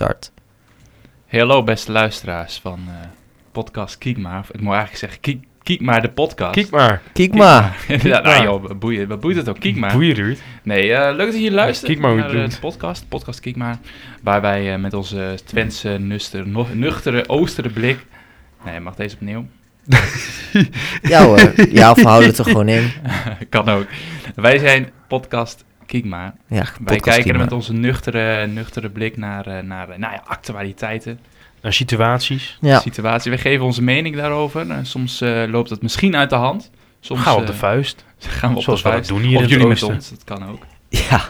start. Hallo beste luisteraars van eh, podcast Kiek maar. Ik moet eigenlijk zeggen Kiek, Kiek maar de podcast. Kijk maar. Kijk maar. ja, nou joh, wat boeit, wat boeit het ook? Kiek maar. Boeien Ruud. Nee, eh, leuk dat je hier luistert Kijk maar hoe je naar eh, de podcast, podcast Kiek maar. Waar wij eh, met onze Twentse, nuster, no- nuchtere, oostere blik... Nee, mag deze opnieuw? Ja hoor. Ja, of we houden het er gewoon in. kan ook. Wij zijn podcast Kiek maar. Ja, Wij kijken Kijk er met onze nuchtere, nuchtere blik naar, eh, naar eh, nou ja, actualiteiten. Naar situaties. Ja, situatie. We geven onze mening daarover. En soms eh, loopt het misschien uit de hand. Soms Gaan we op de eh, vuist. gaan we op zoals de we dat vuist. doen hier of in jullie het met ons, dat kan ook. ja.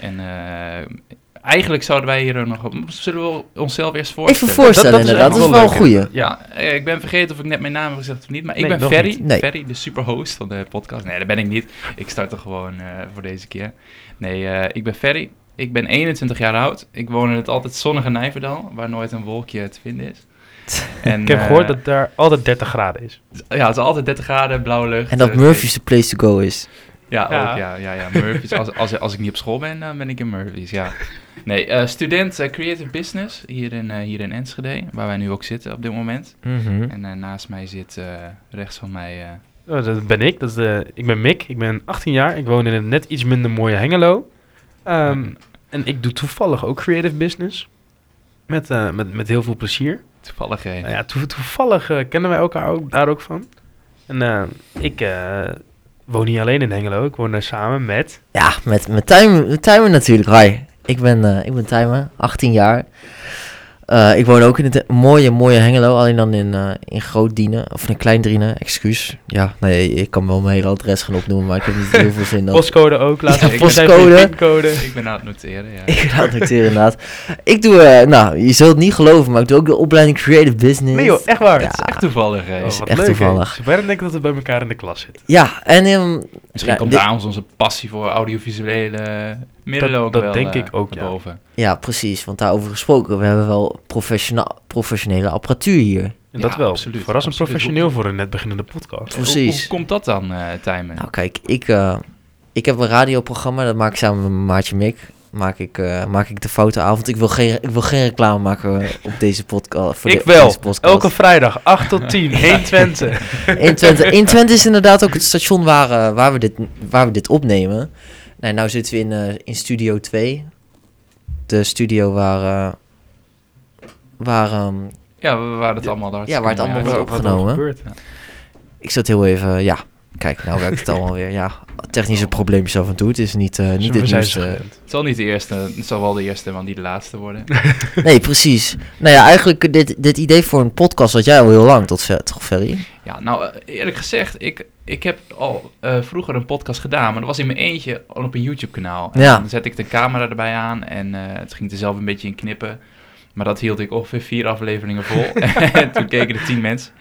En eh, eigenlijk zouden wij hier nog... op- Zullen we onszelf eerst voorstellen? Even voorstellen Dat- dat is inderdaad. Dat is wel een goeie. Ja, eh, ik ben vergeten of ik net mijn naam heb gezegd of niet. Maar ik Nee, ben Ferry. Nee. Ferry, de superhost van de podcast. Nee, dat ben ik niet. Ik start er gewoon eh, voor deze keer. Nee, eh, ik ben Ferry. Ik ben 21 jaar oud. Ik woon in het altijd zonnige Nijverdal, waar nooit een wolkje te vinden is. En, Ik heb eh, gehoord dat het daar altijd 30 graden is. Ja, het is altijd 30 graden, blauwe lucht. En dat Murphy's the place to go is. Ja, Ja. ook, ja, ja, ja. Murphy's. Als, als, als ik niet op school ben, dan ben ik in Murphy's, ja. Nee, eh, student eh, Creative Business hier in, eh, hier in Enschede, waar wij nu ook zitten op dit moment. Mhm. En naast mij zit rechts van mij... Oh, dat ben ik. Dat is de, ik ben Mick. Ik ben 18 jaar. Ik woon in een net iets minder mooie Hengelo. Ehm, en ik doe toevallig ook creative business. Met, met, met heel veel plezier. toevallig... Nou ja, toe- toevallig kennen wij elkaar ook, daar ook van. En ik woon niet alleen in Hengelo. Ik woon daar samen met... Ja, met, met Timer natuurlijk. Hi, ik ben, eh, ik ben Timer, 18 jaar. Eh, ik woon ook in het mooie, mooie Hengelo, alleen dan in, eh in Groot Dienen, of in Klein Drienen, excuus. Ja, nee, ik kan wel mijn hele adres gaan opnoemen, maar ik heb niet heel veel zin dat... Postcode ook. Laat Ja, ik postcode. Pincode. ik ben aan het noteren, ja. Ik ga het noteren inderdaad. Ik doe, eh, nou, je zult het niet geloven, maar ik doe ook de opleiding Creative Business. Nee joh, echt waar. Ja. Het is echt toevallig, hè. Oh, is wat echt leuk, hè. toevallig. Bijna denken dat we bij elkaar in de klas zitten. Ja, en ehm, Misschien Ja, komt dit- daar ons onze passie voor audiovisuele middelen Dat- ook dat wel denk eh, ik ook, ja. boven. ja, precies, want daarover gesproken, we hebben wel professionele apparatuur hier. En dat Ja, wel. absoluut, Verrassend absoluut. professioneel voor een net beginnende podcast. Precies. Hoe, hoe komt dat dan, eh Tijmen? Nou kijk, ik, eh, ik heb een radioprogramma, dat maak ik samen met mijn maatje Mick. Maak ik, eh, maak ik de foute avond. Ik wil geen, ik wil geen reclame maken op deze podcast. Voor Ik de- wel. Deze podcast. Elke vrijdag, 8 tot 10, 1 Twente. In Twente, in Twente is inderdaad ook het station waar, eh, waar, we, dit, waar we dit opnemen. Nee, nou zitten we in, eh, in Studio 2. De studio waar... eh, waar ehm, Ja, waren het Ja. allemaal daar. Ja, waar het allemaal Ja, wordt opgenomen. gebeurt. ik zat heel even... Ja, kijk, nou werkt het allemaal weer. Ja, technische probleempjes af en toe. Het is niet, eh, niet het zijn nieuws. ze eh, gewend. Het zal niet de eerste, het zal wel de eerste, want niet de laatste worden. Nee, precies. Nou ja, eigenlijk dit, dit idee voor een podcast had jij al heel lang, tot ver, toch Ferry? Ja, nou eh, eerlijk gezegd, ik, ik heb al eh, vroeger een podcast gedaan, maar dat was in mijn eentje al op een YouTube kanaal. En Ja. Dan zette ik de camera erbij aan en eh, het ging er zelf een beetje in knippen. Maar dat hield ik ongeveer vier afleveringen vol. en toen keken er tien mensen.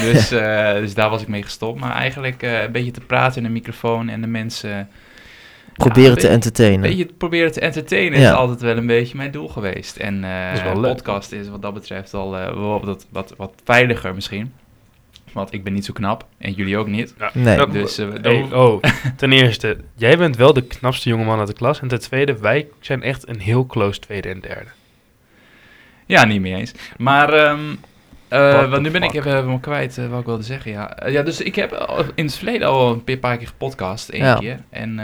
Dus, eh, dus daar was ik mee gestopt. Maar eigenlijk eh, een beetje te praten in een microfoon en de mensen... Proberen te entertainen. Een beetje proberen te entertainen Ja. is altijd wel een beetje mijn doel geweest. En eh is leuk. podcast is wat dat betreft al eh, wel wat, wat, wat veiliger misschien. Want ik ben niet zo knap en jullie ook niet. Nee. Ja, Dus, eh, Hey, dan- oh, ten eerste, jij bent wel de knapste jongeman uit de klas. En ten tweede, wij zijn echt een heel close tweede en derde. Ja, niet mee eens. Maar ehm eh, want nu ben ik even helemaal kwijt eh, wat ik wilde zeggen. Ja. Eh, ja, dus ik heb in het verleden al een paar- keer gepodcast, één Ja. keer. En,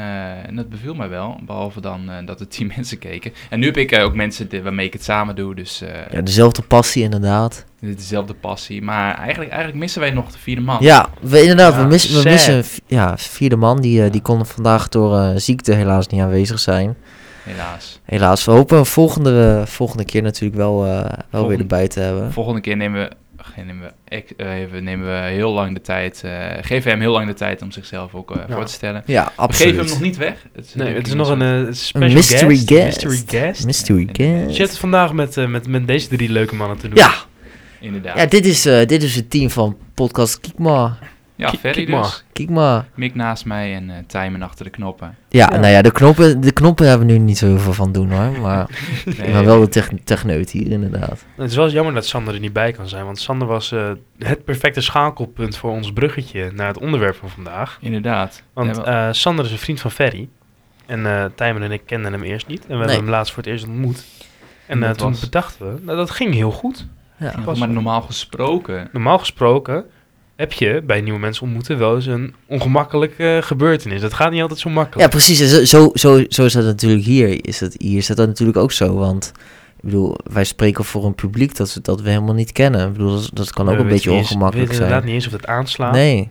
en dat beviel mij wel, behalve dan dat er tien mensen keken. En nu heb ik ook mensen waarmee ik het samen doe, dus Ja, dezelfde passie inderdaad. dezelfde passie. Maar eigenlijk, eigenlijk missen wij nog de vierde man. Ja, we, inderdaad, Ja, we, missen, we missen ja, vierde man. Die, die kon vandaag door ziekte helaas niet aanwezig zijn. Helaas. Helaas, we hopen volgende, volgende keer natuurlijk wel, eh, wel weer erbij te hebben. Volgende keer nemen we, geen, nemen we, eh, even, nemen we heel lang de tijd, eh, geven hem heel lang de tijd om zichzelf ook eh, Ja. voor te stellen. Ja, We geven absoluut. hem nog niet weg. Het is, Nee, een het is nog een special mystery guest. guest. Mystery guest. Mystery guest. Shit, vandaag met, met, met deze drie leuke mannen te doen. Ja, Inderdaad. ja dit, is, eh, dit is het team van podcast Kijk maar. Ja, Ferry kijk maar. dus. Kijk maar. Mick naast mij en eh Tijmen achter de knoppen. Ja, Ja. nou ja, de knoppen, de knoppen hebben we nu niet zo heel veel van doen hoor. Maar, Nee, maar wel de techn- techneut hier inderdaad. Het is wel jammer dat Sander er niet bij kan zijn, want Sander was eh, het perfecte schakelpunt voor ons bruggetje naar het onderwerp van vandaag. Inderdaad. Want eh, Sander is een vriend van Ferry. En eh Tijmen en ik kenden hem eerst niet. En we Nee. hebben hem laatst voor het eerst ontmoet. En toen was- bedachten we, nou, dat ging heel goed. Ja. Ja, was- maar normaal gesproken... Normaal gesproken heb je bij nieuwe mensen ontmoeten wel eens een ongemakkelijke gebeurtenis. Dat gaat niet altijd zo Ja, makkelijk. precies. En zo, zo, zo, is dat natuurlijk hier. Is dat, hier is dat natuurlijk ook zo. Want ik bedoel, wij spreken voor een publiek dat we, dat we helemaal niet kennen. Ik bedoel, dat, dat kan ook We een beetje eens- ongemakkelijk We weten inderdaad zijn. niet eens of het aanslaat. Nee,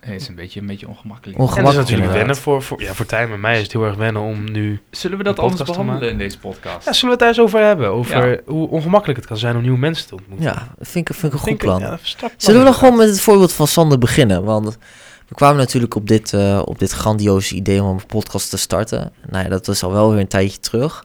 Het is een beetje, een beetje ongemakkelijk. En het is ongemakkelijk natuurlijk wennen voor, voor, ja, voor Tijm en mij is het heel erg wennen om nu... Zullen we dat Een anders behandelen in deze podcast? Ja, zullen we het daar eens over hebben? Over Ja. hoe ongemakkelijk het kan zijn om nieuwe mensen te ontmoeten. Ja, dat vind ik, vind ik een goed ik- plan. ja, strak plan Zullen we dan gewoon met het voorbeeld van Sander beginnen? Want we kwamen natuurlijk op dit, eh, op dit grandioze idee om een podcast te starten. Nou ja, dat was al wel weer een tijdje terug.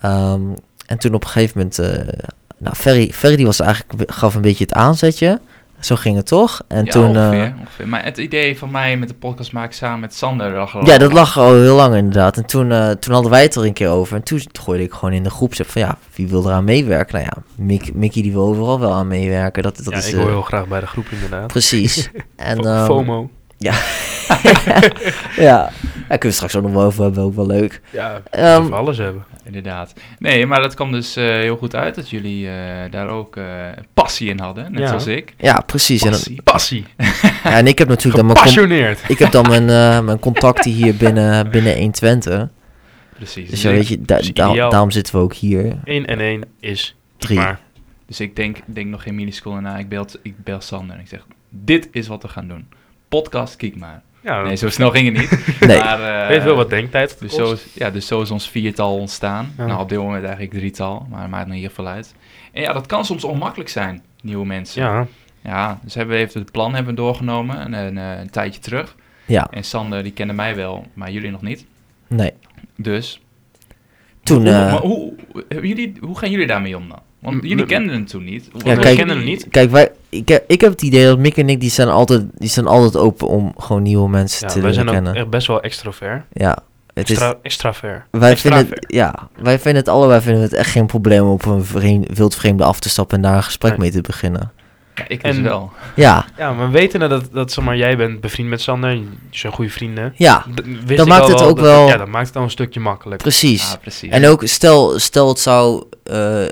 Ehm, en toen op een gegeven moment... eh, nou, Ferry, Ferry die was eigenlijk, gaf een beetje het aanzetje. Zo ging het toch? En ja, toen... eh, ongeveer, ongeveer. Maar het idee van mij met de podcast maken samen met Sander lag al Ja, dat lag al heel lang inderdaad. En toen, eh, toen hadden wij het er een keer over. En toen gooide ik gewoon in de groep van ja, wie wil eraan meewerken? Nou ja, Mick, Mickey die wil overal wel aan meewerken. Dat, dat ja, is ik eh, hoor heel graag bij de groep inderdaad. precies. en, ehm, FOMO. ja, daar kunnen we straks ook nog wel over hebben, ook wel leuk. Ja, over alles hebben. Inderdaad. Nee, maar dat kwam dus eh, heel goed uit dat jullie eh, daar ook eh, passie in hadden, net Ja. zoals ik. Ja, precies. En, dan- Passie. Passie. ja, en ik heb natuurlijk dan mijn, ik heb dan mijn, eh, mijn contacten hier binnen, binnen 120. Precies. Dus ja, weet je, da- Dus da- ideaal. daarom zitten we ook hier. 1 en 1 is Drie. Maar Dus ik denk, denk nog geen miniseconde na. Ik bel, ik bel Sander en ik zeg, dit is wat we gaan doen. Podcast, kijk maar. ja, Nee, zo snel ging het niet. Nee. Maar, eh, weet wel wat denktijd Dus kost. zo, is, ja, dus zo is ons viertal ontstaan. Ja. Nou, op dit moment eigenlijk drietal, maar het maakt in ieder geval uit. En ja, dat kan soms ongemakkelijk zijn, nieuwe mensen. Ja, Ja, dus hebben we even het plan hebben doorgenomen, een, een, eh, een tijdje terug. Ja, En Sander, die kende mij wel, maar jullie nog niet. nee. Dus, Toen, hoe, eh, maar hoe, hebben jullie, hoe gaan jullie daarmee om dan? Want jullie kenden hem toen niet. Ja, kijk- kennen hem niet. Kijk, wij, ik, heb, ik heb het idee dat Mick en ik, die zijn altijd, die zijn altijd open om gewoon nieuwe mensen Ja, te wij leren zijn ook kennen. echt best wel extrovert. Ja, het is, Extra, extravert. wij, extra vinden het, ja, wij vinden het allebei vinden het echt geen probleem om op een vreemd, wildvreemde af te stappen en daar een gesprek Nee. mee te beginnen. Ja, ik dus En- wel. Ja, Ja, maar we weten dat, dat zeg maar, jij bent bevriend met Sander. Je zijn goede vrienden. ja, wist Dan maakt al het ook dat- wel- Ja, dat maakt het al een stukje makkelijker. precies. Ja, precies. En ook stel, stel het zou, eh,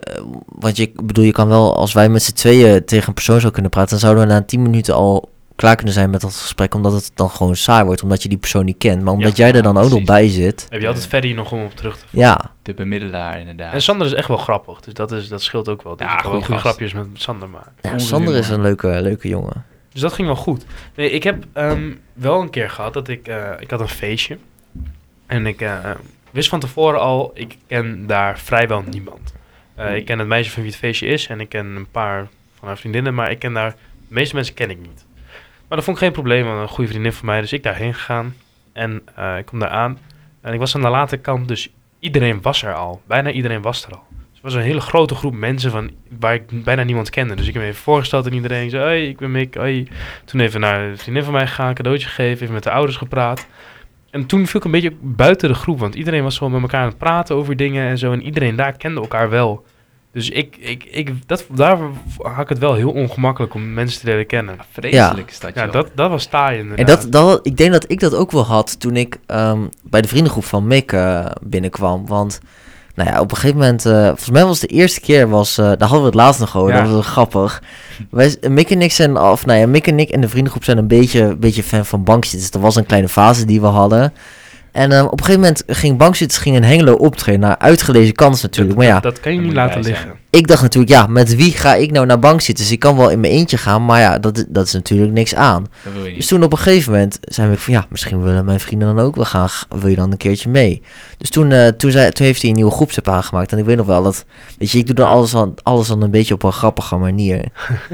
want je ik bedoel, je kan wel, als wij met z'n tweeën tegen een persoon zou kunnen praten, dan zouden we na 10 minuten al klaar kunnen zijn met dat gesprek, omdat het dan gewoon saai wordt, omdat je die persoon niet kent. Maar omdat Ja, jij er dan ook nog bij zit, Heb je altijd Ferry nog om op terug te ja, De bemiddelaar, inderdaad. En Sander is echt wel grappig, dus dat, is, dat scheelt ook wel. Dus Ja, ik kan wel goeie goede grapjes met Sander maken. ja Sander is een leuke, leuke jongen. Dus dat ging wel goed. Nee, ik heb ehm, wel een keer gehad dat ik... eh, ik had een feestje. En ik eh, wist van tevoren al, ik ken daar vrijwel niemand. Eh, ik ken het meisje van wie het feestje is en ik ken een paar van haar vriendinnen, maar ik ken daar... De meeste mensen ken ik niet. Maar dat vond ik geen probleem, een goede vriendin van mij, dus ik daarheen gegaan. En eh, ik kom daar aan. En ik was aan de late kant, dus iedereen was er al. Bijna iedereen was er al. Dus het was een hele grote groep mensen van, waar ik bijna niemand kende. Dus ik heb me even voorgesteld aan iedereen. Ik zei, ik ben Mick. Hoi. Toen even naar een vriendin van mij gegaan, cadeautje gegeven, even met de ouders gepraat. En toen viel ik een beetje buiten de groep, want iedereen was gewoon met elkaar aan het praten over dingen en zo. En iedereen daar kende elkaar wel. Dus ik, ik, ik, dat, daar had ik het wel heel ongemakkelijk om mensen te leren kennen. Vreselijk is dat, Ja, joh. dat, dat was taai En inderdaad. dat, dat, ik denk dat ik dat ook wel had toen ik ehm, bij de vriendengroep van Mick eh, binnenkwam. Want nou ja, op een gegeven moment, eh, volgens mij was het de eerste keer, was, eh, daar hadden we het laatst nog over, Ja. dat was wel grappig. Wij, Mick en ik zijn, of nou ja, Mick en ik en de vriendengroep zijn een beetje, een beetje fan van bankzitters. Er was een kleine fase die we hadden. En ehm, op een gegeven moment ging bankzitters ging een Hengelo optreden, naar uitgelezen kans natuurlijk. Maar ja, dat kan je niet laten liggen. zijn. ik dacht natuurlijk, ja, met wie ga ik nou naar bankzitters? Ik kan wel in mijn eentje gaan, maar ja, dat, dat is natuurlijk niks aan. Dat wil je Dus toen op een gegeven moment zijn we van ja, misschien willen mijn vrienden dan ook wel gaan. Wil je dan een keertje mee? Dus toen, eh, toen, zei, toen heeft hij een nieuwe groepsapp aangemaakt. En ik weet nog wel dat, weet je, ik doe dan alles, aan, alles dan een beetje op een grappige manier.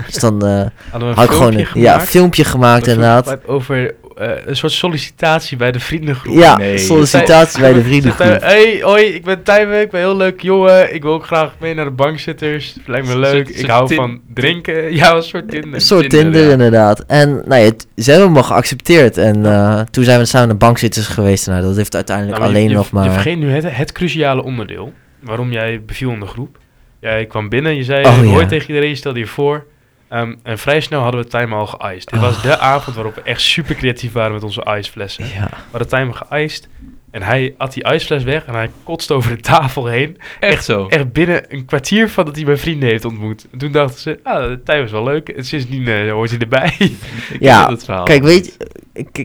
dus dan eh een had ik gewoon een ja, filmpje gemaakt inderdaad. Over eh, een soort sollicitatie bij de vriendengroep. Ja, Nee. sollicitatie bij de Hé, vriendengroep. hey, hoi, ik ben Tijmen, ik ben een heel leuk jongen. Ik wil ook graag mee naar de bankzitters. Lijkt me leuk. ik hou van drinken. Ja, een soort Tinder. Een soort Tinder, inderdaad. En nou ja, het- ze hebben me geaccepteerd. En eh, toen zijn we samen naar bankzitters geweest. Nou, dat heeft uiteindelijk Nou, maar alleen je, nog maar... Je vergeet nu het, het cruciale onderdeel. Waarom jij beviel in de groep. Jij kwam binnen, je zei Oh, ja. tegen iedereen, je stelde je voor. Ehm, en vrij snel hadden we Tijmen al geïced. Dit was Oh. de avond waarop we echt super creatief waren met onze iceflessen. Ja. We hadden Tijmen geïced. En hij at die ijsfles weg en hij kotste over de tafel heen. Echt zo. Echt binnen een kwartier van dat hij mijn vrienden heeft ontmoet. En toen dachten ze, ah, de tijd was wel leuk. En sindsdien eh, hoort hij erbij. Ik Ja. Kijk, weet,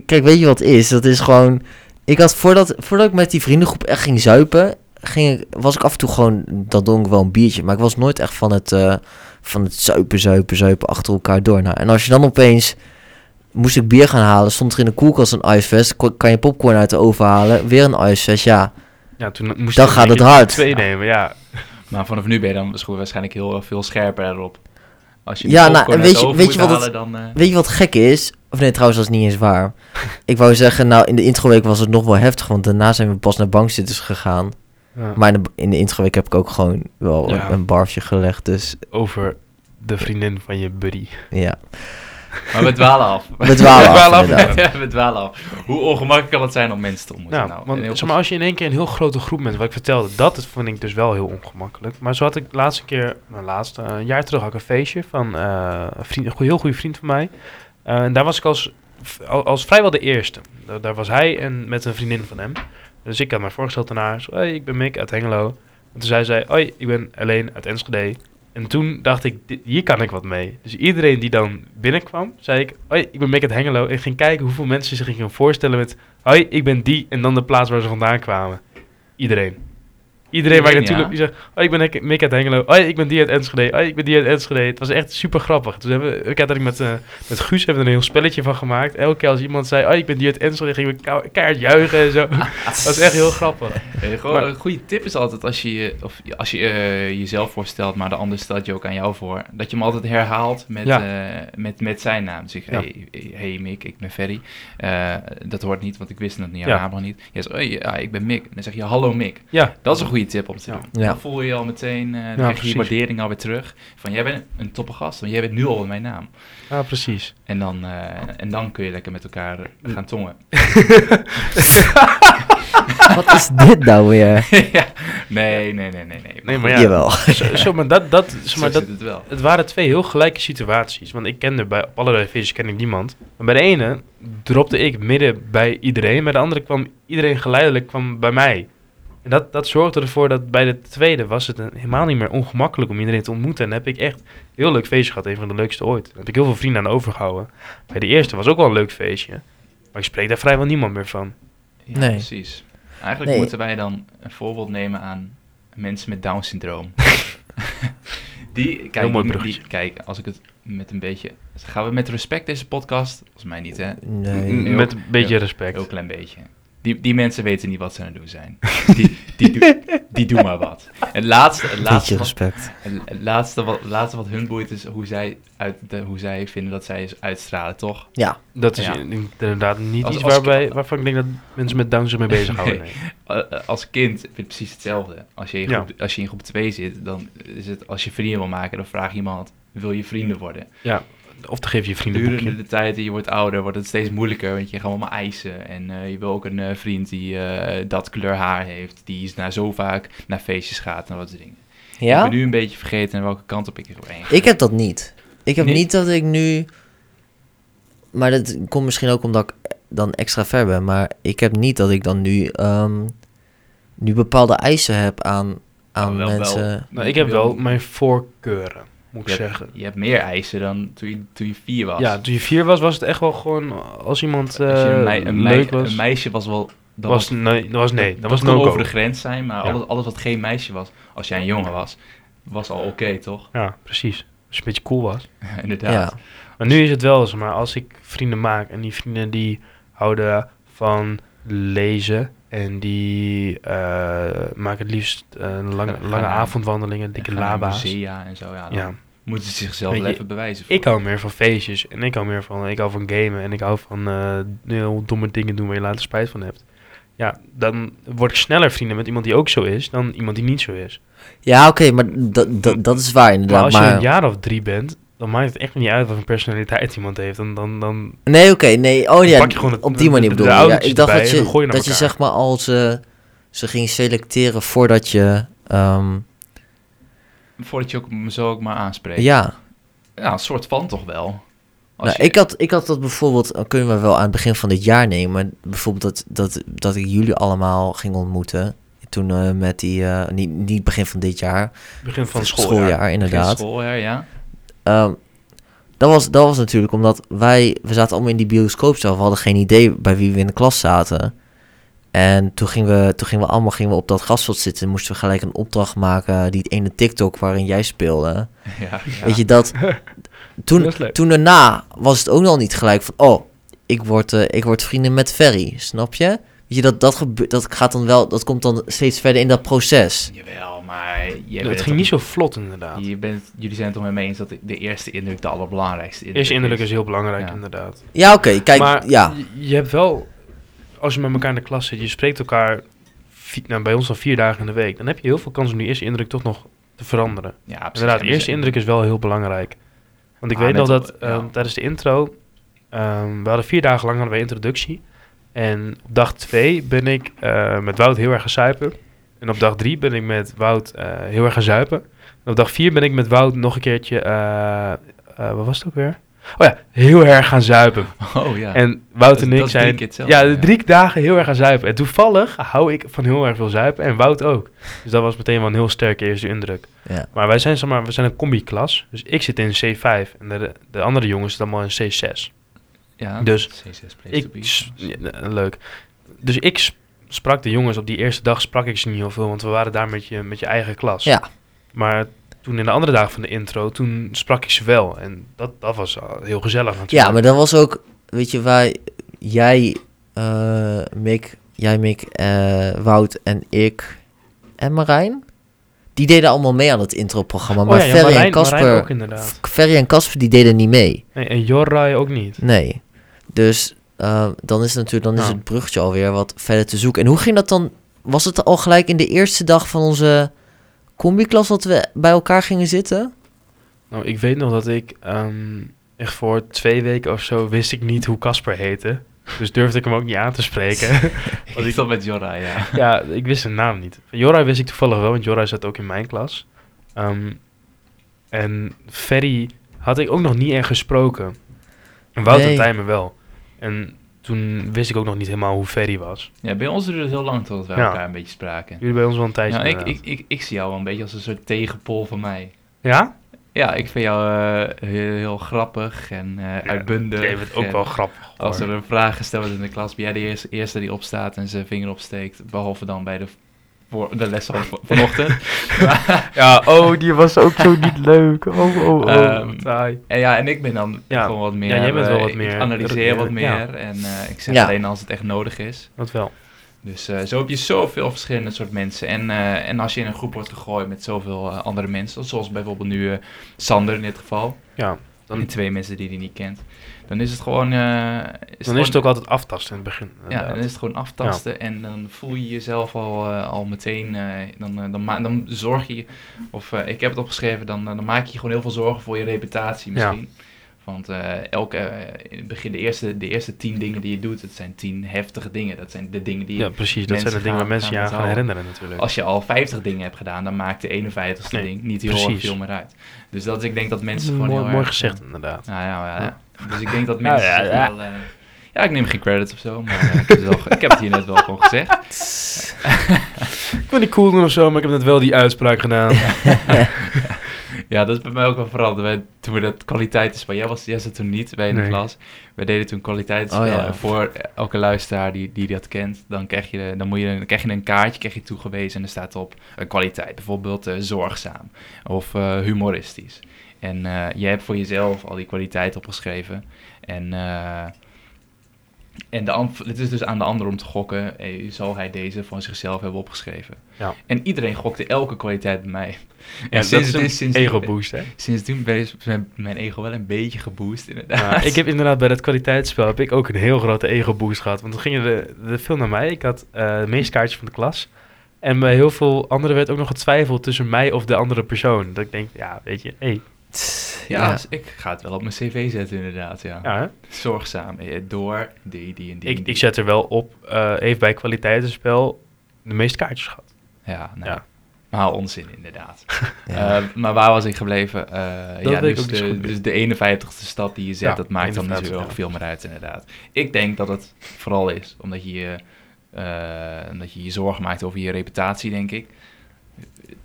kijk, weet je wat het is? Dat is gewoon... Ik had voordat, voordat ik met die vriendengroep echt ging zuipen... Ging ik, was ik af en toe gewoon... Dan dronk ik wel een biertje. Maar ik was nooit echt van het... eh, van het zuipen, zuipen, zuipen achter elkaar door. Nou, en als je dan opeens... Moest ik bier gaan halen, stond er in de koelkast een ijsvest. Kan je popcorn uit de oven halen, weer een ijsvest, ja. Ja, toen moest Dan gaat het hard. Twee nemen, ja. Maar vanaf nu ben je dan waarschijnlijk heel veel scherper erop. Als je Ja, nou, en weet je- weet je wat het- dan... eh, Weet je wat gek is? Of nee, trouwens, dat is niet eens waar. ik wou zeggen, nou, in de introweek was het nog wel heftig, want daarna zijn we pas naar bankzitters gegaan. Ja. Maar in de, in de introweek heb ik ook gewoon wel Ja. een, een barfje gelegd, dus Over de vriendin van je buddy. ja. Maar we dwalen af. We dwalen af, dwalen af. Ja, we dwalen af. Hoe ongemakkelijk kan het zijn om mensen te ontmoeten? Nou, nou, want heel zeg maar, als je in één keer een heel grote groep bent, wat ik vertelde, dat is, vond ik dus wel heel ongemakkelijk. Maar zo had ik de laatste keer, nou laatste, een jaar terug had ik een feestje van eh, een, vriend, een heel goede vriend van mij. Eh, en daar was ik als, al- als vrijwel de eerste. Daar, daar was hij en met een vriendin van hem. Dus ik had mij voorgesteld aan haar, zo, hey, ik ben Mick uit Hengelo. En toen zei zij, hoi, ik ben alleen uit Enschede. En toen dacht ik, hier kan ik wat mee. Dus iedereen die dan binnenkwam, zei ik, hoi, ik ben Mick uit Hengelo. En ik ging kijken hoeveel mensen zich gingen voorstellen met, hoi, ik ben die. En dan de plaats waar ze vandaan kwamen. Iedereen. Iedereen waar ik natuurlijk, die zegt, hoi, ik ben Mick- uit Hengelo. Hoi, ik ben die uit Enschede. Hoi, ik ben die uit Enschede. Het was echt super grappig. Toen hebben we, ik had er met, eh, met Guus hebben we er een heel spelletje van gemaakt. Elke keer als iemand zei, hoi, ik ben die uit Enschede, gingen we kou- keihard juichen en zo. Dat was echt heel grappig. Eh, gewoon Maar- een goede tip is altijd als je, of als je eh, jezelf voorstelt, maar de ander stelt je ook aan jou voor, dat je hem altijd herhaalt met, Ja. eh, met, met zijn naam. Dus ik, Ja. hey, hey Mick, ik ben Ferry. Dat hoort niet, want ik wist het niet, jouw Ja. naam nog niet. Je zegt, oh, ja, ik ben Mick. Dan zeg je, hallo Mick. Ja, Dat is een goede tip om te doen. Ja. Dan voel je je al meteen, eh dan krijg je je waardering alweer terug. Van, jij bent een toppe gast, want jij bent nu al mijn naam. ja precies. En dan, eh, en dan kun je lekker met elkaar gaan tongen. Wat is dit nou weer? ja. Nee, nee, nee, nee, nee. Nee, maar ja, Jawel. zo, zo, maar dat, dat, Zo maar, dat, het wel. het waren twee heel gelijke situaties. Want ik kende bij op allerlei feestjes ken ik niemand. Maar bij de ene dropte ik midden bij iedereen. Bij de andere kwam iedereen geleidelijk kwam bij mij. En dat, dat zorgde ervoor dat bij de tweede was het een- helemaal niet meer ongemakkelijk om iedereen te ontmoeten. En heb ik echt een heel leuk feestje gehad. Een van de leukste ooit. Daar heb ik heel veel vrienden aan overgehouden. Bij de eerste was ook wel een leuk feestje. Maar ik spreek daar vrijwel niemand meer van. Ja, Nee. precies. Eigenlijk Nee. moeten wij dan een voorbeeld nemen aan mensen met Down-syndroom. die, kijk, mooi die- kijk, als ik het met een beetje... Gaan we met respect deze podcast? Volgens mij niet, hè? Nee. M- heel- Met een beetje respect. Heel klein beetje. Die, die mensen weten niet wat ze aan het doen zijn. Die, die, doen- die doen maar wat. Het laatste, het laatste, wat, respect. het het laatste, wat, het laatste wat hun boeit is hoe zij, uit de, hoe zij vinden dat zij uitstralen, toch? Ja. Dat is Ja. inderdaad niet Als- iets als- waarbij, waarvan ik denk dat mensen met Down zich mee bezighouden. Nee. Nee. Eh, eh, als kind vind ik precies hetzelfde. Als je, in Ja. groep, als je in groep 2 zit, dan is het als je vrienden wil maken, dan vraag je iemand, wil je vrienden worden? Ja, of dan geef je vrienden boekje. de tijd en je wordt ouder, wordt het steeds moeilijker, want je gaat allemaal eisen. En eh, je wil ook een eh, vriend die eh, dat kleur haar heeft, die is naar zo vaak naar feestjes gaat en soort dingen. Ik Ja? ben nu een beetje vergeten welke kant op ik er heen ga. Ik heb dat niet. Ik heb Nee? niet dat ik nu... Maar dat komt misschien ook omdat ik dan extra ver ben. Maar ik heb niet dat ik dan nu, ehm, nu bepaalde eisen heb aan, aan Oh, wel, wel. mensen. Nou, ik heb wel mijn voorkeuren, moet ik Je hebt, zeggen. je hebt meer eisen dan toen je, toen je vier was. Ja, toen je vier was, was het echt wel gewoon als iemand eh Als je een, mei- een, mei- leuk was. een meisje was wel... Dat was, nee, dat was nee, dat was kon no over de grens zijn, maar Ja. alles, alles wat geen meisje was, als jij een jongen was, was al oké, toch? Ja, precies. Als je een beetje cool was. Inderdaad. Ja. Maar nu is het wel zo, maar als ik vrienden maak en die vrienden die houden van lezen en die eh, maken het liefst eh, lange, Gaan- lange gaan- avondwandelingen, dikke laba's. musea en zo, ja, dan Ja, moeten ze zichzelf je, even bewijzen. voor. ik hou meer van feestjes en ik hou meer van, ik hou van gamen en ik hou van eh, heel domme dingen doen waar je later spijt van hebt. Ja, dan word ik sneller vrienden met iemand die ook zo is dan iemand die niet zo is. Ja, oké, maar dat, dat, dat is waar Maar inderdaad. als je Maar, een jaar of drie bent, dan maakt het echt niet uit wat voor personaliteit iemand heeft. Dan, dan, dan Nee, oké, nee. Oh Dan ja, pak je gewoon het- op die manier bedoel je. Ja, ik dacht dat je, dat je zeg maar al ze, ze ging selecteren voordat je... ehm, Voordat je ook, me zo ook maar aanspreekt. ja, Ja, een soort van toch wel. Als Nou, je- ik, had, ik had dat bijvoorbeeld, eh, kunnen we wel aan het begin van dit jaar nemen. Bijvoorbeeld dat, dat, dat ik jullie allemaal ging ontmoeten. Toen eh, met die, eh, niet, niet begin van dit jaar, Begin van het schooljaar. schooljaar inderdaad. Schooljaar, ja. Ehm, dat, was, dat was natuurlijk omdat wij, we zaten allemaal in die bioscoopzaal. We hadden geen idee bij wie we in de klas zaten. En toen gingen we, toen gingen we allemaal gingen we op dat grasveld zitten. En moesten we gelijk een opdracht maken, die ene TikTok waarin jij speelde. ja, ja. Weet je, dat... Toen, toen daarna was het ook nog niet gelijk van... Oh, ik word, eh, ik word vrienden met Ferry, snap je? Weet je, dat, dat, gebeurt, dat gaat dan wel... Dat komt dan steeds verder in dat proces. Jawel, maar... Je het bent ging toch- niet zo vlot inderdaad. Je bent, jullie zijn het toch met me eens dat de eerste indruk de allerbelangrijkste indruk Eerste indruk is heel belangrijk Ja. inderdaad. Ja, oké, kijk, maar ja. je, je hebt wel, als je met elkaar in de klas zit, je spreekt elkaar, nou, bij ons dan vier dagen in de week, dan heb je heel veel kans om die eerste indruk toch nog te veranderen. Ja, precies. Inderdaad, de eerste dus- indruk is wel heel belangrijk. Want ik Ah, weet nog dat ja. ehm, tijdens de intro, ehm, we hadden vier dagen lang hadden we introductie. En op dag twee ben ik eh, met Wout heel erg gaan zuipen. En op dag drie ben ik met Wout eh, heel erg gaan zuipen. En op dag vier ben ik met Wout nog een keertje, eh, wat was het ook weer? Oh ja, heel erg gaan zuipen. Oh ja. En Wout en ik zijn ja, de ja. drie dagen heel erg gaan zuipen. En toevallig hou ik van heel erg veel zuipen en Wout ook. Dus dat was meteen wel een heel sterke eerste indruk. ja. Maar wij zijn, zeg maar, we zijn een combi-klas. Dus ik zit in C5 en de, de andere jongens zitten allemaal in C6. Ja, dus C6 place Ik, to be. s- ja, eh, leuk. Dus ik sprak de jongens op die eerste dag, sprak ik ze niet heel veel, want we waren daar met je, met je eigen klas. Ja. Maar toen in de andere dagen van de intro, toen sprak ik ze wel. En dat, dat was uh, heel gezellig natuurlijk. ja, maar dat was ook... Weet je, wij... Jij, eh Mick, jij, Mick, eh, Wout en ik en Marijn... Die deden allemaal mee aan het introprogramma. Maar oh, ja, ja, Ferry Marijn- en Casper... Marijn ook inderdaad. Ferry en Casper, die deden niet mee. Nee, en Jorrai ook niet. Nee. Dus eh, dan is het natuurlijk dan is Nou. het bruggetje alweer wat verder te zoeken. En hoe ging dat dan? Was het al gelijk in de eerste dag van onze combi-klas dat we bij elkaar gingen zitten? Nou, ik weet nog dat ik ehm, echt voor twee weken of zo wist ik niet hoe Casper heette. Dus durfde ik hem ook niet aan te spreken. Want ik zat met Jorra, ja. ja, ik wist zijn naam niet. Van Jorai wist ik toevallig wel, want Jorai zat ook in mijn klas. Ehm, en Ferry had ik ook nog niet echt gesproken. En Wouter Nee. Tijmen wel. En toen wist ik ook nog niet helemaal hoe Ferry was. Ja, bij ons duurde het heel lang totdat wij Ja. elkaar een beetje spraken. Jullie bij ons wel een tijdje. Nou, ik, ik, ik, ik zie jou wel een beetje als een soort tegenpol van mij. ja? Ja, ik vind jou eh, heel, heel grappig en eh, uitbundig. Jij bent ook wel grappig. Als er een vraag gesteld wordt in de klas, ben jij de eerste, eerste die opstaat en zijn vinger opsteekt. Behalve dan bij de, voor, de les van vanochtend. Ja, oh, die was ook zo niet leuk. Oh, oh, oh. Ehm. En ja, en ik ben dan Ja. gewoon wat meer... Ja, jij bent wel eh, wat ik meer- analyseer wat ja. meer en eh, ik zeg Ja. alleen als het echt nodig is. Dat wel. Dus eh, zo heb je zoveel verschillende soort mensen. En, eh, en als je in een groep wordt gegooid met zoveel andere mensen, zoals bijvoorbeeld nu eh, Sander in dit geval, Ja, dan, en twee mensen die hij niet kent, dan is het gewoon... eh, dan is gewoon- het ook altijd aftasten in het begin. Ja, dan is het gewoon aftasten en dan voel je jezelf al, eh, al meteen, eh, dan, dan, dan zorg je, of ik heb het opgeschreven, dan, dan maak je je gewoon heel veel zorgen voor je reputatie Ja. misschien. Want eh, elke, eh, in het begin, de eerste, de eerste tien dingen die je doet, het zijn tien heftige dingen. Dat zijn de dingen die je Ja, precies. Dat zijn de dingen waar mensen je aan gaan herinneren natuurlijk. Als je al 50 dingen hebt gedaan, dan maakt de 51ste Nee, ding niet heel erg veel meer uit. Dus dat ik denk dat mensen gewoon mooi, heel mooi erg, gezegd inderdaad. nou ja, ja, Ja. Dus ik denk dat mensen ja, wel, eh, ja, ik neem geen credits of zo, maar ik, heb het wel, ik heb het hier net wel gewoon gezegd. Ik wil niet cool doen of zo, maar ik heb net wel die uitspraak gedaan. Ja, dat is bij mij ook wel veranderd. Wij, toen we dat kwaliteitenspel, jij, was, jij zat toen niet bij in de Nee. klas. Wij deden toen kwaliteitenspel. Oh ja. Voor elke luisteraar die, die dat kent, dan krijg, je, dan, moet je, dan krijg je een kaartje krijg je toegewezen en er staat op een kwaliteit. Bijvoorbeeld eh, zorgzaam of eh, humoristisch. En eh, jij hebt voor jezelf al die kwaliteit opgeschreven. En, eh, en de, het is dus aan de ander om te gokken, eh, zal hij deze van zichzelf hebben opgeschreven. Ja. En iedereen gokte elke kwaliteit bij mij. Ja, En dat is een sindsdien- ego-boost, hè? Sindsdien ben is mijn, ego wel een beetje geboost, inderdaad. Ja, ik heb inderdaad bij dat kwaliteitsspel heb ik ook een heel grote ego-boost gehad. Want toen gingen de, de veel naar mij. Ik had eh de meeste kaartjes van de klas. En bij heel veel anderen werd ook nog getwijfeld tussen mij of de andere persoon. Dat ik denk, ja, weet je, hey, ja, dus ik ga het wel op mijn cv zetten, inderdaad, ja. Zorgzaam, eh, door die, die en die. Ik, die. ik zet er wel op, eh heeft bij kwaliteitsspel de meeste kaartjes gehad. Ja, nou, Ja. Maar onzin, inderdaad. Ja. Eh, maar waar was ik gebleven? Eh, Dat ja, dus, ook zo de, dus de 51ste stad die je zet, Ja, dat maakt dan niet zo 51, heel ja. veel meer uit, inderdaad. Ik denk dat het vooral is omdat je je, omdat je je zorgen maakt over je reputatie, denk ik.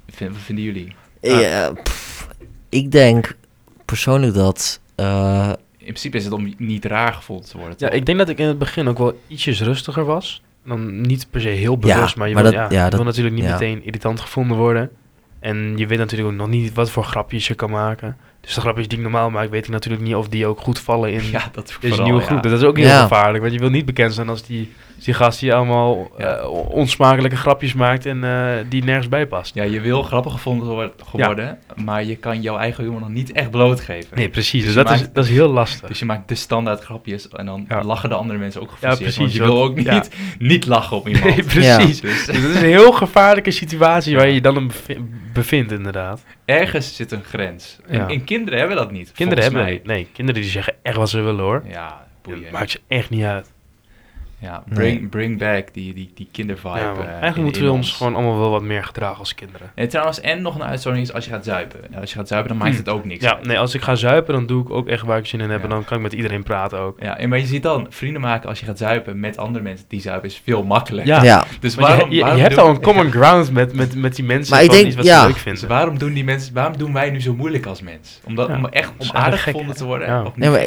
Vind, wat vinden jullie? Ja, pff, ik denk persoonlijk dat... eh, In principe is het om niet raar gevoeld te worden. Ja, ik denk dat ik in het begin ook wel ietsjes rustiger was. Dan niet per se heel bewust, maar je, maar wil, dat- ja, ja, je dat- wil natuurlijk niet ja. meteen irritant gevonden worden. En je weet natuurlijk ook nog niet wat voor grapjes je kan maken. Dus de grapjes die ik normaal maak, weet ik natuurlijk niet of die ook goed vallen in ja, dat deze vooral, nieuwe ja. groep. Dat is ook heel Ja. gevaarlijk, want je wil niet bekend zijn als die, als die gast die allemaal Ja. eh, onsmakelijke grapjes maakt en eh, die nergens bij past. Ja, je wil grappig gevonden wor- geworden, maar je kan jouw eigen humor nog niet echt blootgeven. Nee, precies. Dus Dus je dat, is, dat is heel lastig. Dus je maakt de standaard grapjes en dan Ja. lachen de andere mensen ook Ja, geforceerd. precies, want je wil ook niet, ja. niet lachen op iemand. Nee, precies. Dus Dus dat is een heel gevaarlijke situatie waar je je dan in bevi- bevindt, inderdaad. ergens zit een grens. En, Ja. en kinderen hebben dat niet. Kinderen hebben. Nee, kinderen die zeggen echt wat ze willen hoor. Ja, boeien. Het maakt ze echt niet uit. Ja, Nee. bring, bring back die, die, die kindervibe. Ja, eh, Eigenlijk in- moeten in we ons gewoon allemaal wel wat meer gedragen als kinderen. En trouwens, en nog een uitzondering is als je gaat zuipen. Als je gaat zuipen, dan maakt Hm. het ook niks Ja, uit. nee, als ik ga zuipen, dan doe ik ook echt waar ik zin in heb. Ja. En dan kan ik met iedereen praten ook. Ja, en maar je ziet dan, vrienden maken als je gaat zuipen met andere mensen die zuipen is veel makkelijker. Ja. ja. Dus waarom, je, je, je waarom hebt al een common ground met, met, met die mensen Maar ik van denk, iets wat ja. ze leuk Dus vinden. waarom doen die mensen, waarom doen wij nu zo moeilijk als mens? Omdat, Ja, om echt om aardig gevonden te worden? ja. Of niet Nee, maar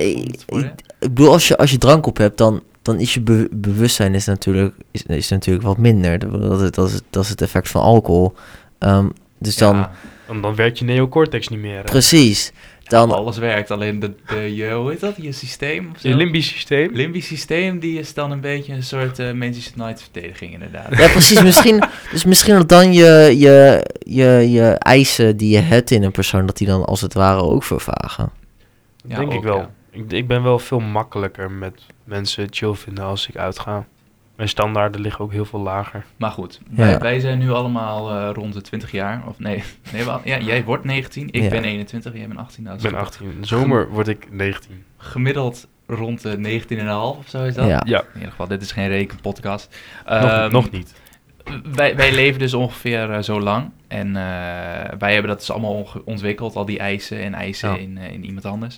ik bedoel, als je, als je drank op hebt, dan, dan is je be- bewustzijn is natuurlijk, is, is natuurlijk wat minder. Dat, is- dat, is, dat is het effect van alcohol. Ehm, dus dan, Ja, Dan, dan werkt je neocortex niet meer. hè. precies. Dan, alles werkt, alleen de, de, je, hoe heet dat, je systeem? Of zo? Je limbisch systeem. Limbisch systeem, die is dan een beetje een soort uh, Manchester United verdediging inderdaad. ja, precies. Misschien, dus misschien dat dan je, je, je, je eisen die je hebt in een persoon, dat die dan als het ware ook vervagen. Ja, denk ook, ik wel. Ik, ik ben wel veel makkelijker met mensen chill vinden als ik uitga. Mijn standaarden liggen ook heel veel lager. Maar goed, Ja. wij, wij zijn nu allemaal eh, rond de 20 jaar. Of nee, nee wel- ja, jij wordt 19, ik Ja. ben 21, jij bent 18. Nou, Ik ben is 18. In de zomer word ik 19. Gemiddeld rond de 19,5 of zo is dat. Ja. Ja, In ieder geval, dit is geen rekenpodcast. nog, Ehm, nog niet. Wij, wij leven dus ongeveer eh, zo lang. En eh, wij hebben dat dus allemaal ontwikkeld, al die eisen en eisen Ja. in, in iemand anders.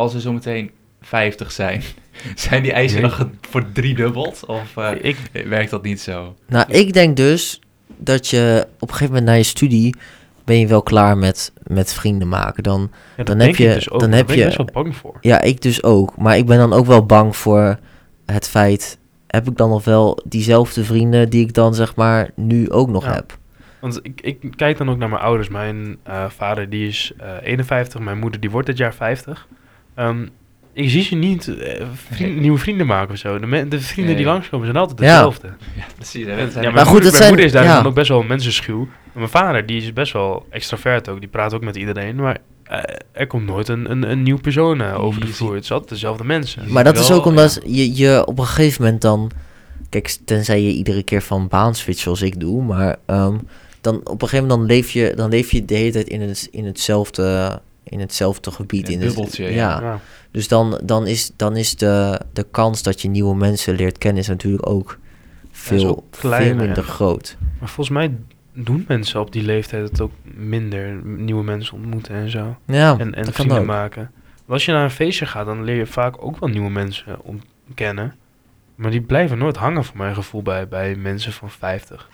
Als we zo meteen 50 zijn, zijn die eisen Nee. dan ge- voor driedubbeld? Of eh, ik, werkt dat niet zo? Nou, ik denk dus dat je op een gegeven moment na je studie ben je wel klaar met, met vrienden maken. Dan, ja, dan heb je- dus ook. dan Daar heb ben ik je- best wel bang voor. ja, ik dus ook. Maar ik ben dan ook wel bang voor het feit, heb ik dan nog wel diezelfde vrienden die ik dan zeg maar nu ook nog Ja. heb? Want ik, ik kijk dan ook naar mijn ouders. Mijn eh, vader die is eh 51, mijn moeder die wordt dit jaar 50. Ehm, ik zie ze niet eh, vriend- Nee. nieuwe vrienden maken of zo. De, me- de vrienden die langskomen zijn altijd dezelfde. Ja, precies. En- hè, ja, zijn- mijn, Maar goed, moeder, mijn zijn- moeder is daar ja. dan ook best wel mensenschuw. En mijn vader die is best wel extravert ook. Die praat ook met iedereen. Maar eh, er komt nooit een, een, een nieuw persoon eh, over de Je vloer. Het is altijd dezelfde mensen. Maar dat is ook omdat je, je op een gegeven moment dan... Kijk, tenzij je iedere keer van baan switcht zoals ik doe. Maar ehm, dan op een gegeven moment dan leef je, dan leef je de hele tijd in, het, in, hetzelfde, in hetzelfde gebied. In In het het- bubbeltje, ja. ja. Ja. Dus dan, dan is, dan is de, de kans dat je nieuwe mensen leert kennen... is natuurlijk ook veel, ook kleiner, veel minder ja. groot. Maar volgens mij doen mensen op die leeftijd het ook minder. Nieuwe mensen ontmoeten en zo. Ja, en, en vrienden ook. maken. Want als je naar een feestje gaat, dan leer je vaak ook wel nieuwe mensen om- kennen. Maar die blijven nooit hangen voor mijn gevoel bij, bij mensen van 50.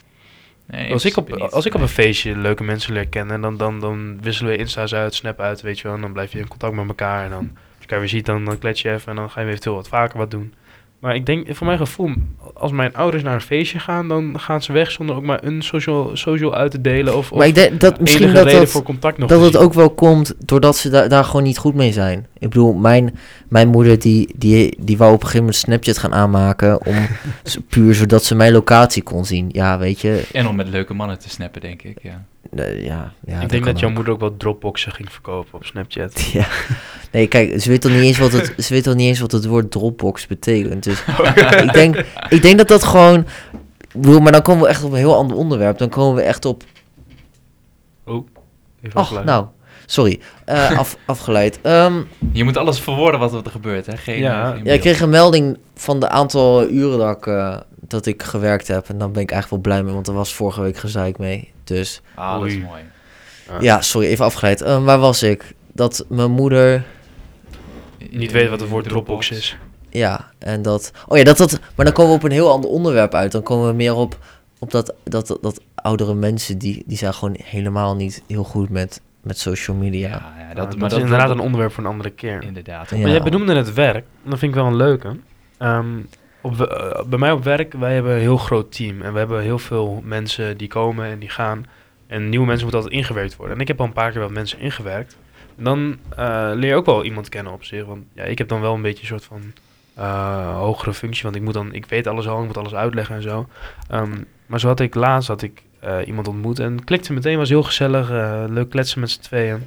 Nee, als, ik op, niet. als ik op een feestje leuke mensen leer kennen, dan, dan, dan wisselen we insta's uit, snap uit, weet je wel. En dan blijf je in contact met elkaar. En dan, als je elkaar weer ziet, dan, dan klets je even en dan ga je eventueel wat vaker wat doen. Maar ik denk, voor mijn gevoel, als mijn ouders naar een feestje gaan, dan gaan ze weg zonder ook maar een social, social uit te delen. Of, of Maar ik denk dat misschien enige dat reden dat, voor contact nog dat het ook wel komt doordat ze da- daar gewoon niet goed mee zijn. Ik bedoel, mijn, mijn moeder die, die, die wou op een gegeven moment Snapchat gaan aanmaken... om puur zodat ze mijn locatie kon zien. Ja, weet je, En om met leuke mannen te snappen, denk ik. Ja. ja, ja ik denk dat jouw ook. moeder ook wel Dropboxen ging verkopen op Snapchat. Ja. Nee, kijk, ze weet toch niet eens wat het, ze weet toch niet eens wat het woord Dropbox betekent. Dus ik, denk, ik denk dat dat gewoon... Ik bedoel, maar dan komen we echt op een heel ander onderwerp. Dan komen we echt op... Even Ach, nou, sorry. eh, af, afgeleid. Ehm, Je moet alles verwoorden wat er gebeurt, hè? Geen, Ja. eh, geen ja, ik kreeg een melding van de aantal uren dat ik, eh, dat ik gewerkt heb. En dan ben ik eigenlijk wel blij mee, want er was vorige week gezeik mee. Dus Ah, dat is mooi. Ja. ja, sorry, even afgeleid. Eh, waar was ik? Dat mijn moeder Niet weten wat het woord Dropbox is. Ja, en dat... Oh ja, dat, dat... Maar dan komen we op een heel ander onderwerp uit. Dan komen we meer op, op dat, dat, dat, dat oudere mensen... Die, die zijn gewoon helemaal niet heel goed met, met social media. Ja, ja, Dat, dat, dat is inderdaad een onderwerp voor een andere keer. Inderdaad. Ja. Maar jij benoemde het werk. Dat vind ik wel een leuke. Ehm, op, eh, bij mij op werk, wij hebben een heel groot team. En we hebben heel veel mensen die komen en die gaan. En nieuwe mensen moeten altijd ingewerkt worden. En ik heb al een paar keer wat mensen ingewerkt. En dan eh, leer je ook wel iemand kennen op zich. Want ja, ik heb dan wel een beetje een soort van eh, hogere functie. Want ik, moet dan, ik weet alles al, ik moet alles uitleggen en zo. Ehm, maar zo had ik laatst had ik, iemand ontmoet. En klikte meteen, was heel gezellig. eh, leuk kletsen met z'n tweeën.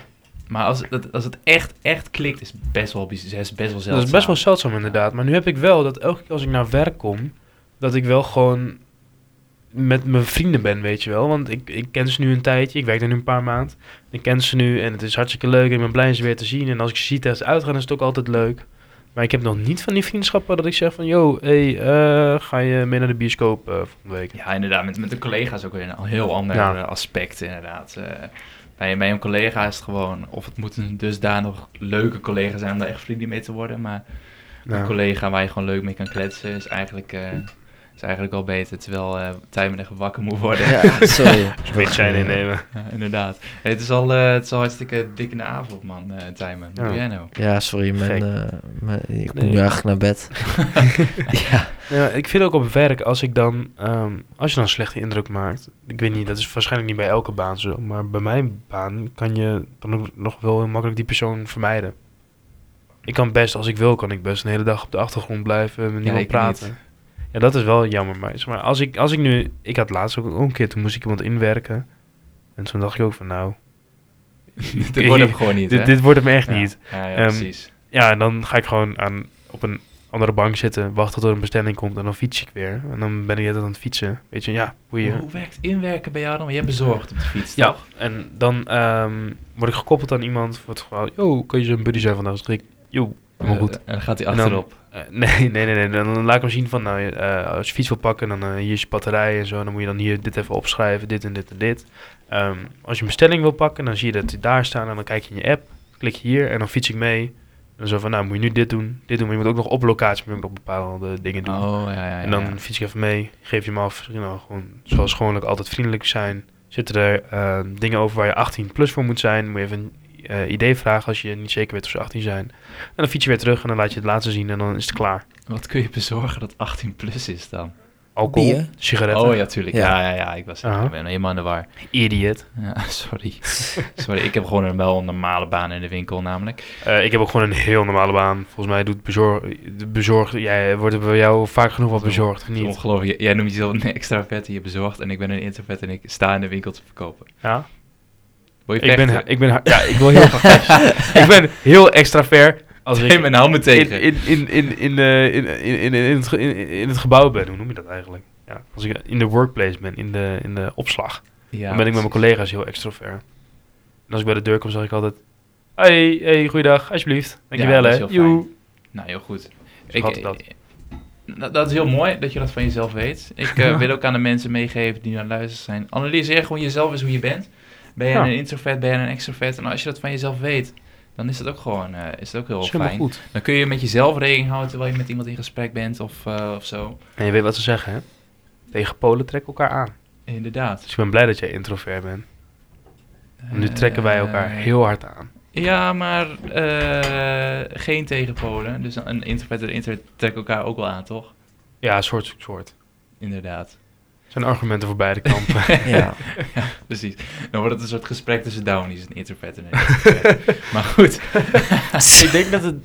Maar als het, als het echt, echt klikt, is best wel, is best wel zeldzaam. Dat is best wel zeldzaam inderdaad. Maar nu heb ik wel dat elke keer als ik naar werk kom, dat ik wel gewoon met mijn vrienden ben, weet je wel. Want ik, ik ken ze nu een tijdje, ik werk er nu een paar maanden. Ik ken ze nu en het is hartstikke leuk. Ik ben blij ze weer te zien. En als ik ze zie tijdens uitgaan, is het ook altijd leuk. Maar ik heb nog niet van die vriendschappen dat ik zeg van... Yo, hey, eh, ga je mee naar de bioscoop eh volgende week? Ja, inderdaad. Met, met de collega's ook weer een heel ander Ja. aspect, inderdaad. Eh, bij, bij een collega is het gewoon... Of het moet een dusdanig leuke collega zijn om daar echt vrienden mee te worden. Maar een collega waar je gewoon leuk mee kan kletsen is eigenlijk, is eigenlijk al beter. Terwijl eh Tijmen echt wakker moet worden. Ja, sorry. Weet jij innemen. Ja, inderdaad. Hey, het, is al, eh, het is al hartstikke dik in de avond, man, eh Tijmen. Wat Ja. doe jij nou? Ja, sorry. Mijn, eh, mijn- ik moet Nee. nu eigenlijk naar bed. ja. Ja, ik vind ook op werk, als ik dan, ehm, als je dan een slechte indruk maakt, ik weet niet, dat is waarschijnlijk niet bij elke baan zo, maar bij mijn baan kan je dan ook nog wel heel makkelijk die persoon vermijden. Ik kan best, als ik wil, kan ik best een hele dag op de achtergrond blijven, met niemand praten. niet. Ja, dat is wel jammer, maar, zeg maar als ik, als ik nu, ik had laatst ook een keer, toen moest ik iemand inwerken, en toen dacht ik ook van, nou, Dit wordt hem gewoon niet, dit, dit wordt hem echt Ja. niet. Ja, ja, Ehm, precies. Ja, en dan ga ik gewoon aan, op een andere bank zitten, wachten tot er een bestelling komt en dan fiets ik weer. En dan ben ik net aan het fietsen. Weet je, ja, boeien. Hoe werkt inwerken bij jou dan? Want jij bezorgd op de fiets, Ja, toch? en dan ehm, word ik gekoppeld aan iemand voor het geval, yo, kun je zo'n buddy zijn vandaag? Dus ik, yo, goed. Eh, En dan gaat hij achterop. Eh, nee, nee, nee, nee, dan, laat ik hem zien van, nou, eh, als je fiets wil pakken, dan hier is je batterij en zo. Dan moet je dan hier dit even opschrijven, dit en dit en dit. Ehm, als je een bestelling wil pakken, dan zie je dat die daar staan en dan kijk je in je app, klik je hier en dan fiets ik mee. En dan zo van, nou, moet je nu dit doen, dit doen, maar je moet ook nog op locatie moet je ook nog bepaalde dingen doen. Oh, ja, ja, ja. En dan fiets ik even mee, geef je hem af. Je nou, gewoon zoals gewoonlijk altijd vriendelijk zijn. Zitten er dingen over waar je 18 plus voor moet zijn. Moet je even eh, idee vragen als je niet zeker weet of ze 18 zijn. En dan fiets je weer terug en dan laat je het laatste zien en dan is het klaar. Wat kun je bezorgen dat 18 plus is dan? Alcohol, Bier? sigaretten. Oh ja, tuurlijk. Ja, Ja. ja, ja. Ik was ik ben helemaal in de war. Idiot. Ja, sorry. sorry, ik heb gewoon een wel een normale baan in de winkel namelijk. Eh, ik heb ook gewoon een heel normale baan. Volgens mij doet bezorg, de bezorg jij wordt er bij jou vaak genoeg wat bezorgd, of Het is niet? Ongelooflijk. Jij- Jij noemt jezelf een extravert die je bezorgt en ik ben een introvert en ik sta in de winkel te verkopen. Ja? Wil je Ik ben, ik ben, ha- ja, ik wil heel graag vechten. Ik ben heel extravert als ik mijn handen in, tegen. in, in, in, in, eh, in, in, in, in, het, ge- in, in het gebouw ben. Hoe noem je dat eigenlijk? Ja, als ik in de workplace ben, in de, in de opslag. ja, dan ben ik met mijn collega's heel extravert. En als ik bij de deur kom, zeg ik altijd... Hey, hey, goeiedag, alsjeblieft. Dankjewel, is hè. Joe. Nou, heel goed. Zo gaat het dat. dat. Dat is heel mooi dat je dat van jezelf weet. Ik eh, wil ook aan de mensen meegeven die nu aan het luisteren zijn. Analyseer gewoon jezelf eens hoe je bent. Ben je Ja. een introvert, ben je een extrovert? En als je dat van jezelf weet, dan is het ook gewoon eh, is het ook heel Dat fijn. goed. Dan kun je met jezelf rekening houden terwijl je met iemand in gesprek bent of, eh, of zo. En je weet wat ze zeggen, hè? Tegen Polen trekken elkaar aan. Inderdaad. Dus ik ben blij dat jij introvert bent. En nu trekken wij elkaar Eh, heel hard aan. Ja, maar eh, geen tegenpolen. Dus een introvert en een introvert trekken elkaar ook wel aan, toch? Ja, soort, soort. Inderdaad. Zijn argumenten voor beide kampen. ja. Precies. Dan wordt het een soort gesprek tussen Downies, een introvert en een introvert. maar goed. ik denk dat het...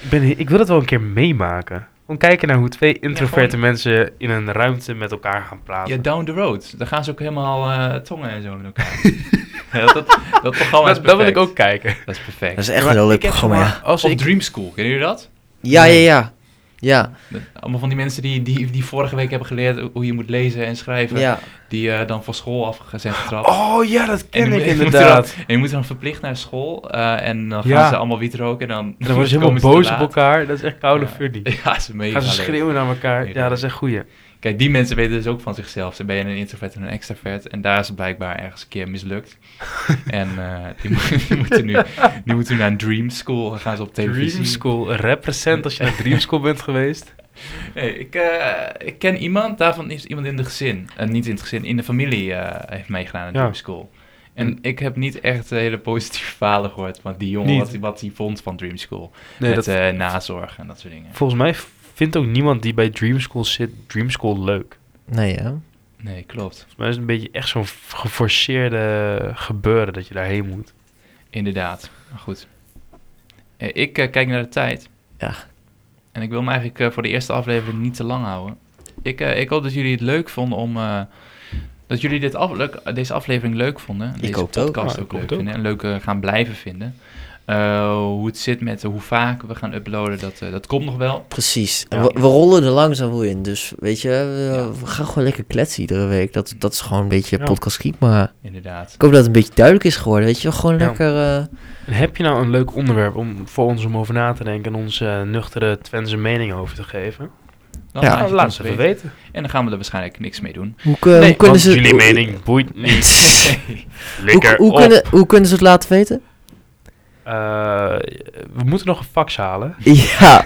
Ik, ben, ik wil het wel een keer meemaken. Gewoon kijken naar hoe twee introverte gewoon- mensen in een ruimte met elkaar gaan praten. Ja, down the road. Dan gaan ze ook helemaal eh, tongen en zo met elkaar. ja, dat, dat, dat programma is dat, dat wil ik ook kijken. Dat is perfect. Dat is echt een heel leuk ik heb programma, ja. maar, Als Of ik, Dream School, kennen jullie dat? Ja, ja, ja. Ja, Allemaal van die mensen die, die, die vorige week hebben geleerd hoe je moet lezen en schrijven. ja. Die eh, dan van school af zijn getrapt. Oh ja, dat En ken ik inderdaad. dan- En je moet dan verplicht naar school eh, en dan gaan Ja. ze allemaal wiet roken en dan, En dan worden ze helemaal boos op elkaar. Dat is echt koude Ja. funny. Ja, ze mega Gaan ze schreeuwen naar elkaar. Mega Ja, dat is echt goeie. Kijk, die mensen weten dus ook van zichzelf. Ze ben je een introvert en een extravert. En daar is het blijkbaar ergens een keer mislukt. en eh, die, mo- die moeten nu, die moeten nu naar een dream school. Dan gaan ze op televisie. Dream School, represent als je naar Dream School bent geweest. Nee, ik, eh, ik ken iemand, daarvan is iemand in de gezin. en niet in het gezin, in de familie eh, heeft meegedaan aan Ja. Dream School. En ik heb niet echt eh, hele positieve verhalen gehoord van die jongen, Niet. wat, hij- wat hij vond van Dream School. Nee, Met dat, eh, nazorg en dat soort dingen. volgens mij vindt ook niemand die bij Dream School zit Dream School leuk. Nee, ja. Nee, klopt. Volgens mij is het een beetje echt zo'n geforceerde gebeuren dat je daarheen moet. Inderdaad. Maar goed. Eh, ik eh, kijk naar de tijd. Ja. En ik wil me eigenlijk eh, voor de eerste aflevering niet te lang houden. Ik, eh, ik hoop dat jullie het leuk vonden om... eh, dat jullie dit af, leuk- deze aflevering leuk vonden. Deze hoop het ook. podcast ook, ik hoop leuk ook. vinden. En leuk gaan blijven vinden. Eh, hoe het zit met hoe vaak we gaan uploaden, dat, eh, dat komt nog wel. Precies. Ja. we, we rollen er langzaam in. Dus weet je, we, Ja. we gaan gewoon lekker kletsen iedere week. Dat, dat is gewoon een beetje Ja. podcast schiet. Maar Inderdaad. ik hoop dat het een beetje duidelijk is geworden. Weet je, gewoon Ja. lekker... eh, En heb je nou een leuk onderwerp om, voor ons om over na te denken en onze nuchtere Twentse mening over te geven? Dan Ja, Nou, het laat even weten. En dan gaan we er waarschijnlijk niks mee doen. hoe, Nee, hoe kunnen want ze... jullie hoe- mening boeit niet. hoe, Lekker hoe, op. kunnen, hoe kunnen ze het laten weten? Eh, we moeten nog een fax halen. Ja,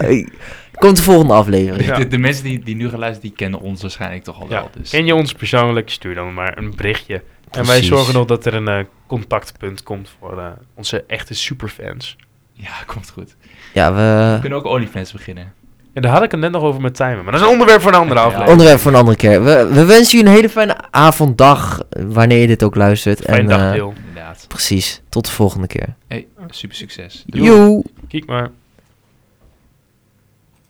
komt de volgende aflevering. Ja. De, de mensen die, die nu gaan luisteren, die kennen ons waarschijnlijk toch al Ja. wel. Dus. Ken je ons persoonlijk, stuur dan maar een berichtje. En wij zorgen nog dat er een eh, contactpunt komt voor eh, onze echte superfans. Ja, komt goed. Ja, We we... kunnen ook OnlyFans beginnen. En daar had ik het net nog over met timen. Maar dat is een onderwerp voor een andere Ja. aflevering. Onderwerp voor een andere keer. We, we wensen jullie een hele fijne avond, dag, wanneer je dit ook luistert. Fijn en, eh, dagdeel. Inderdaad. precies. Tot de volgende keer. Hey, super succes. Joe! Kijk maar.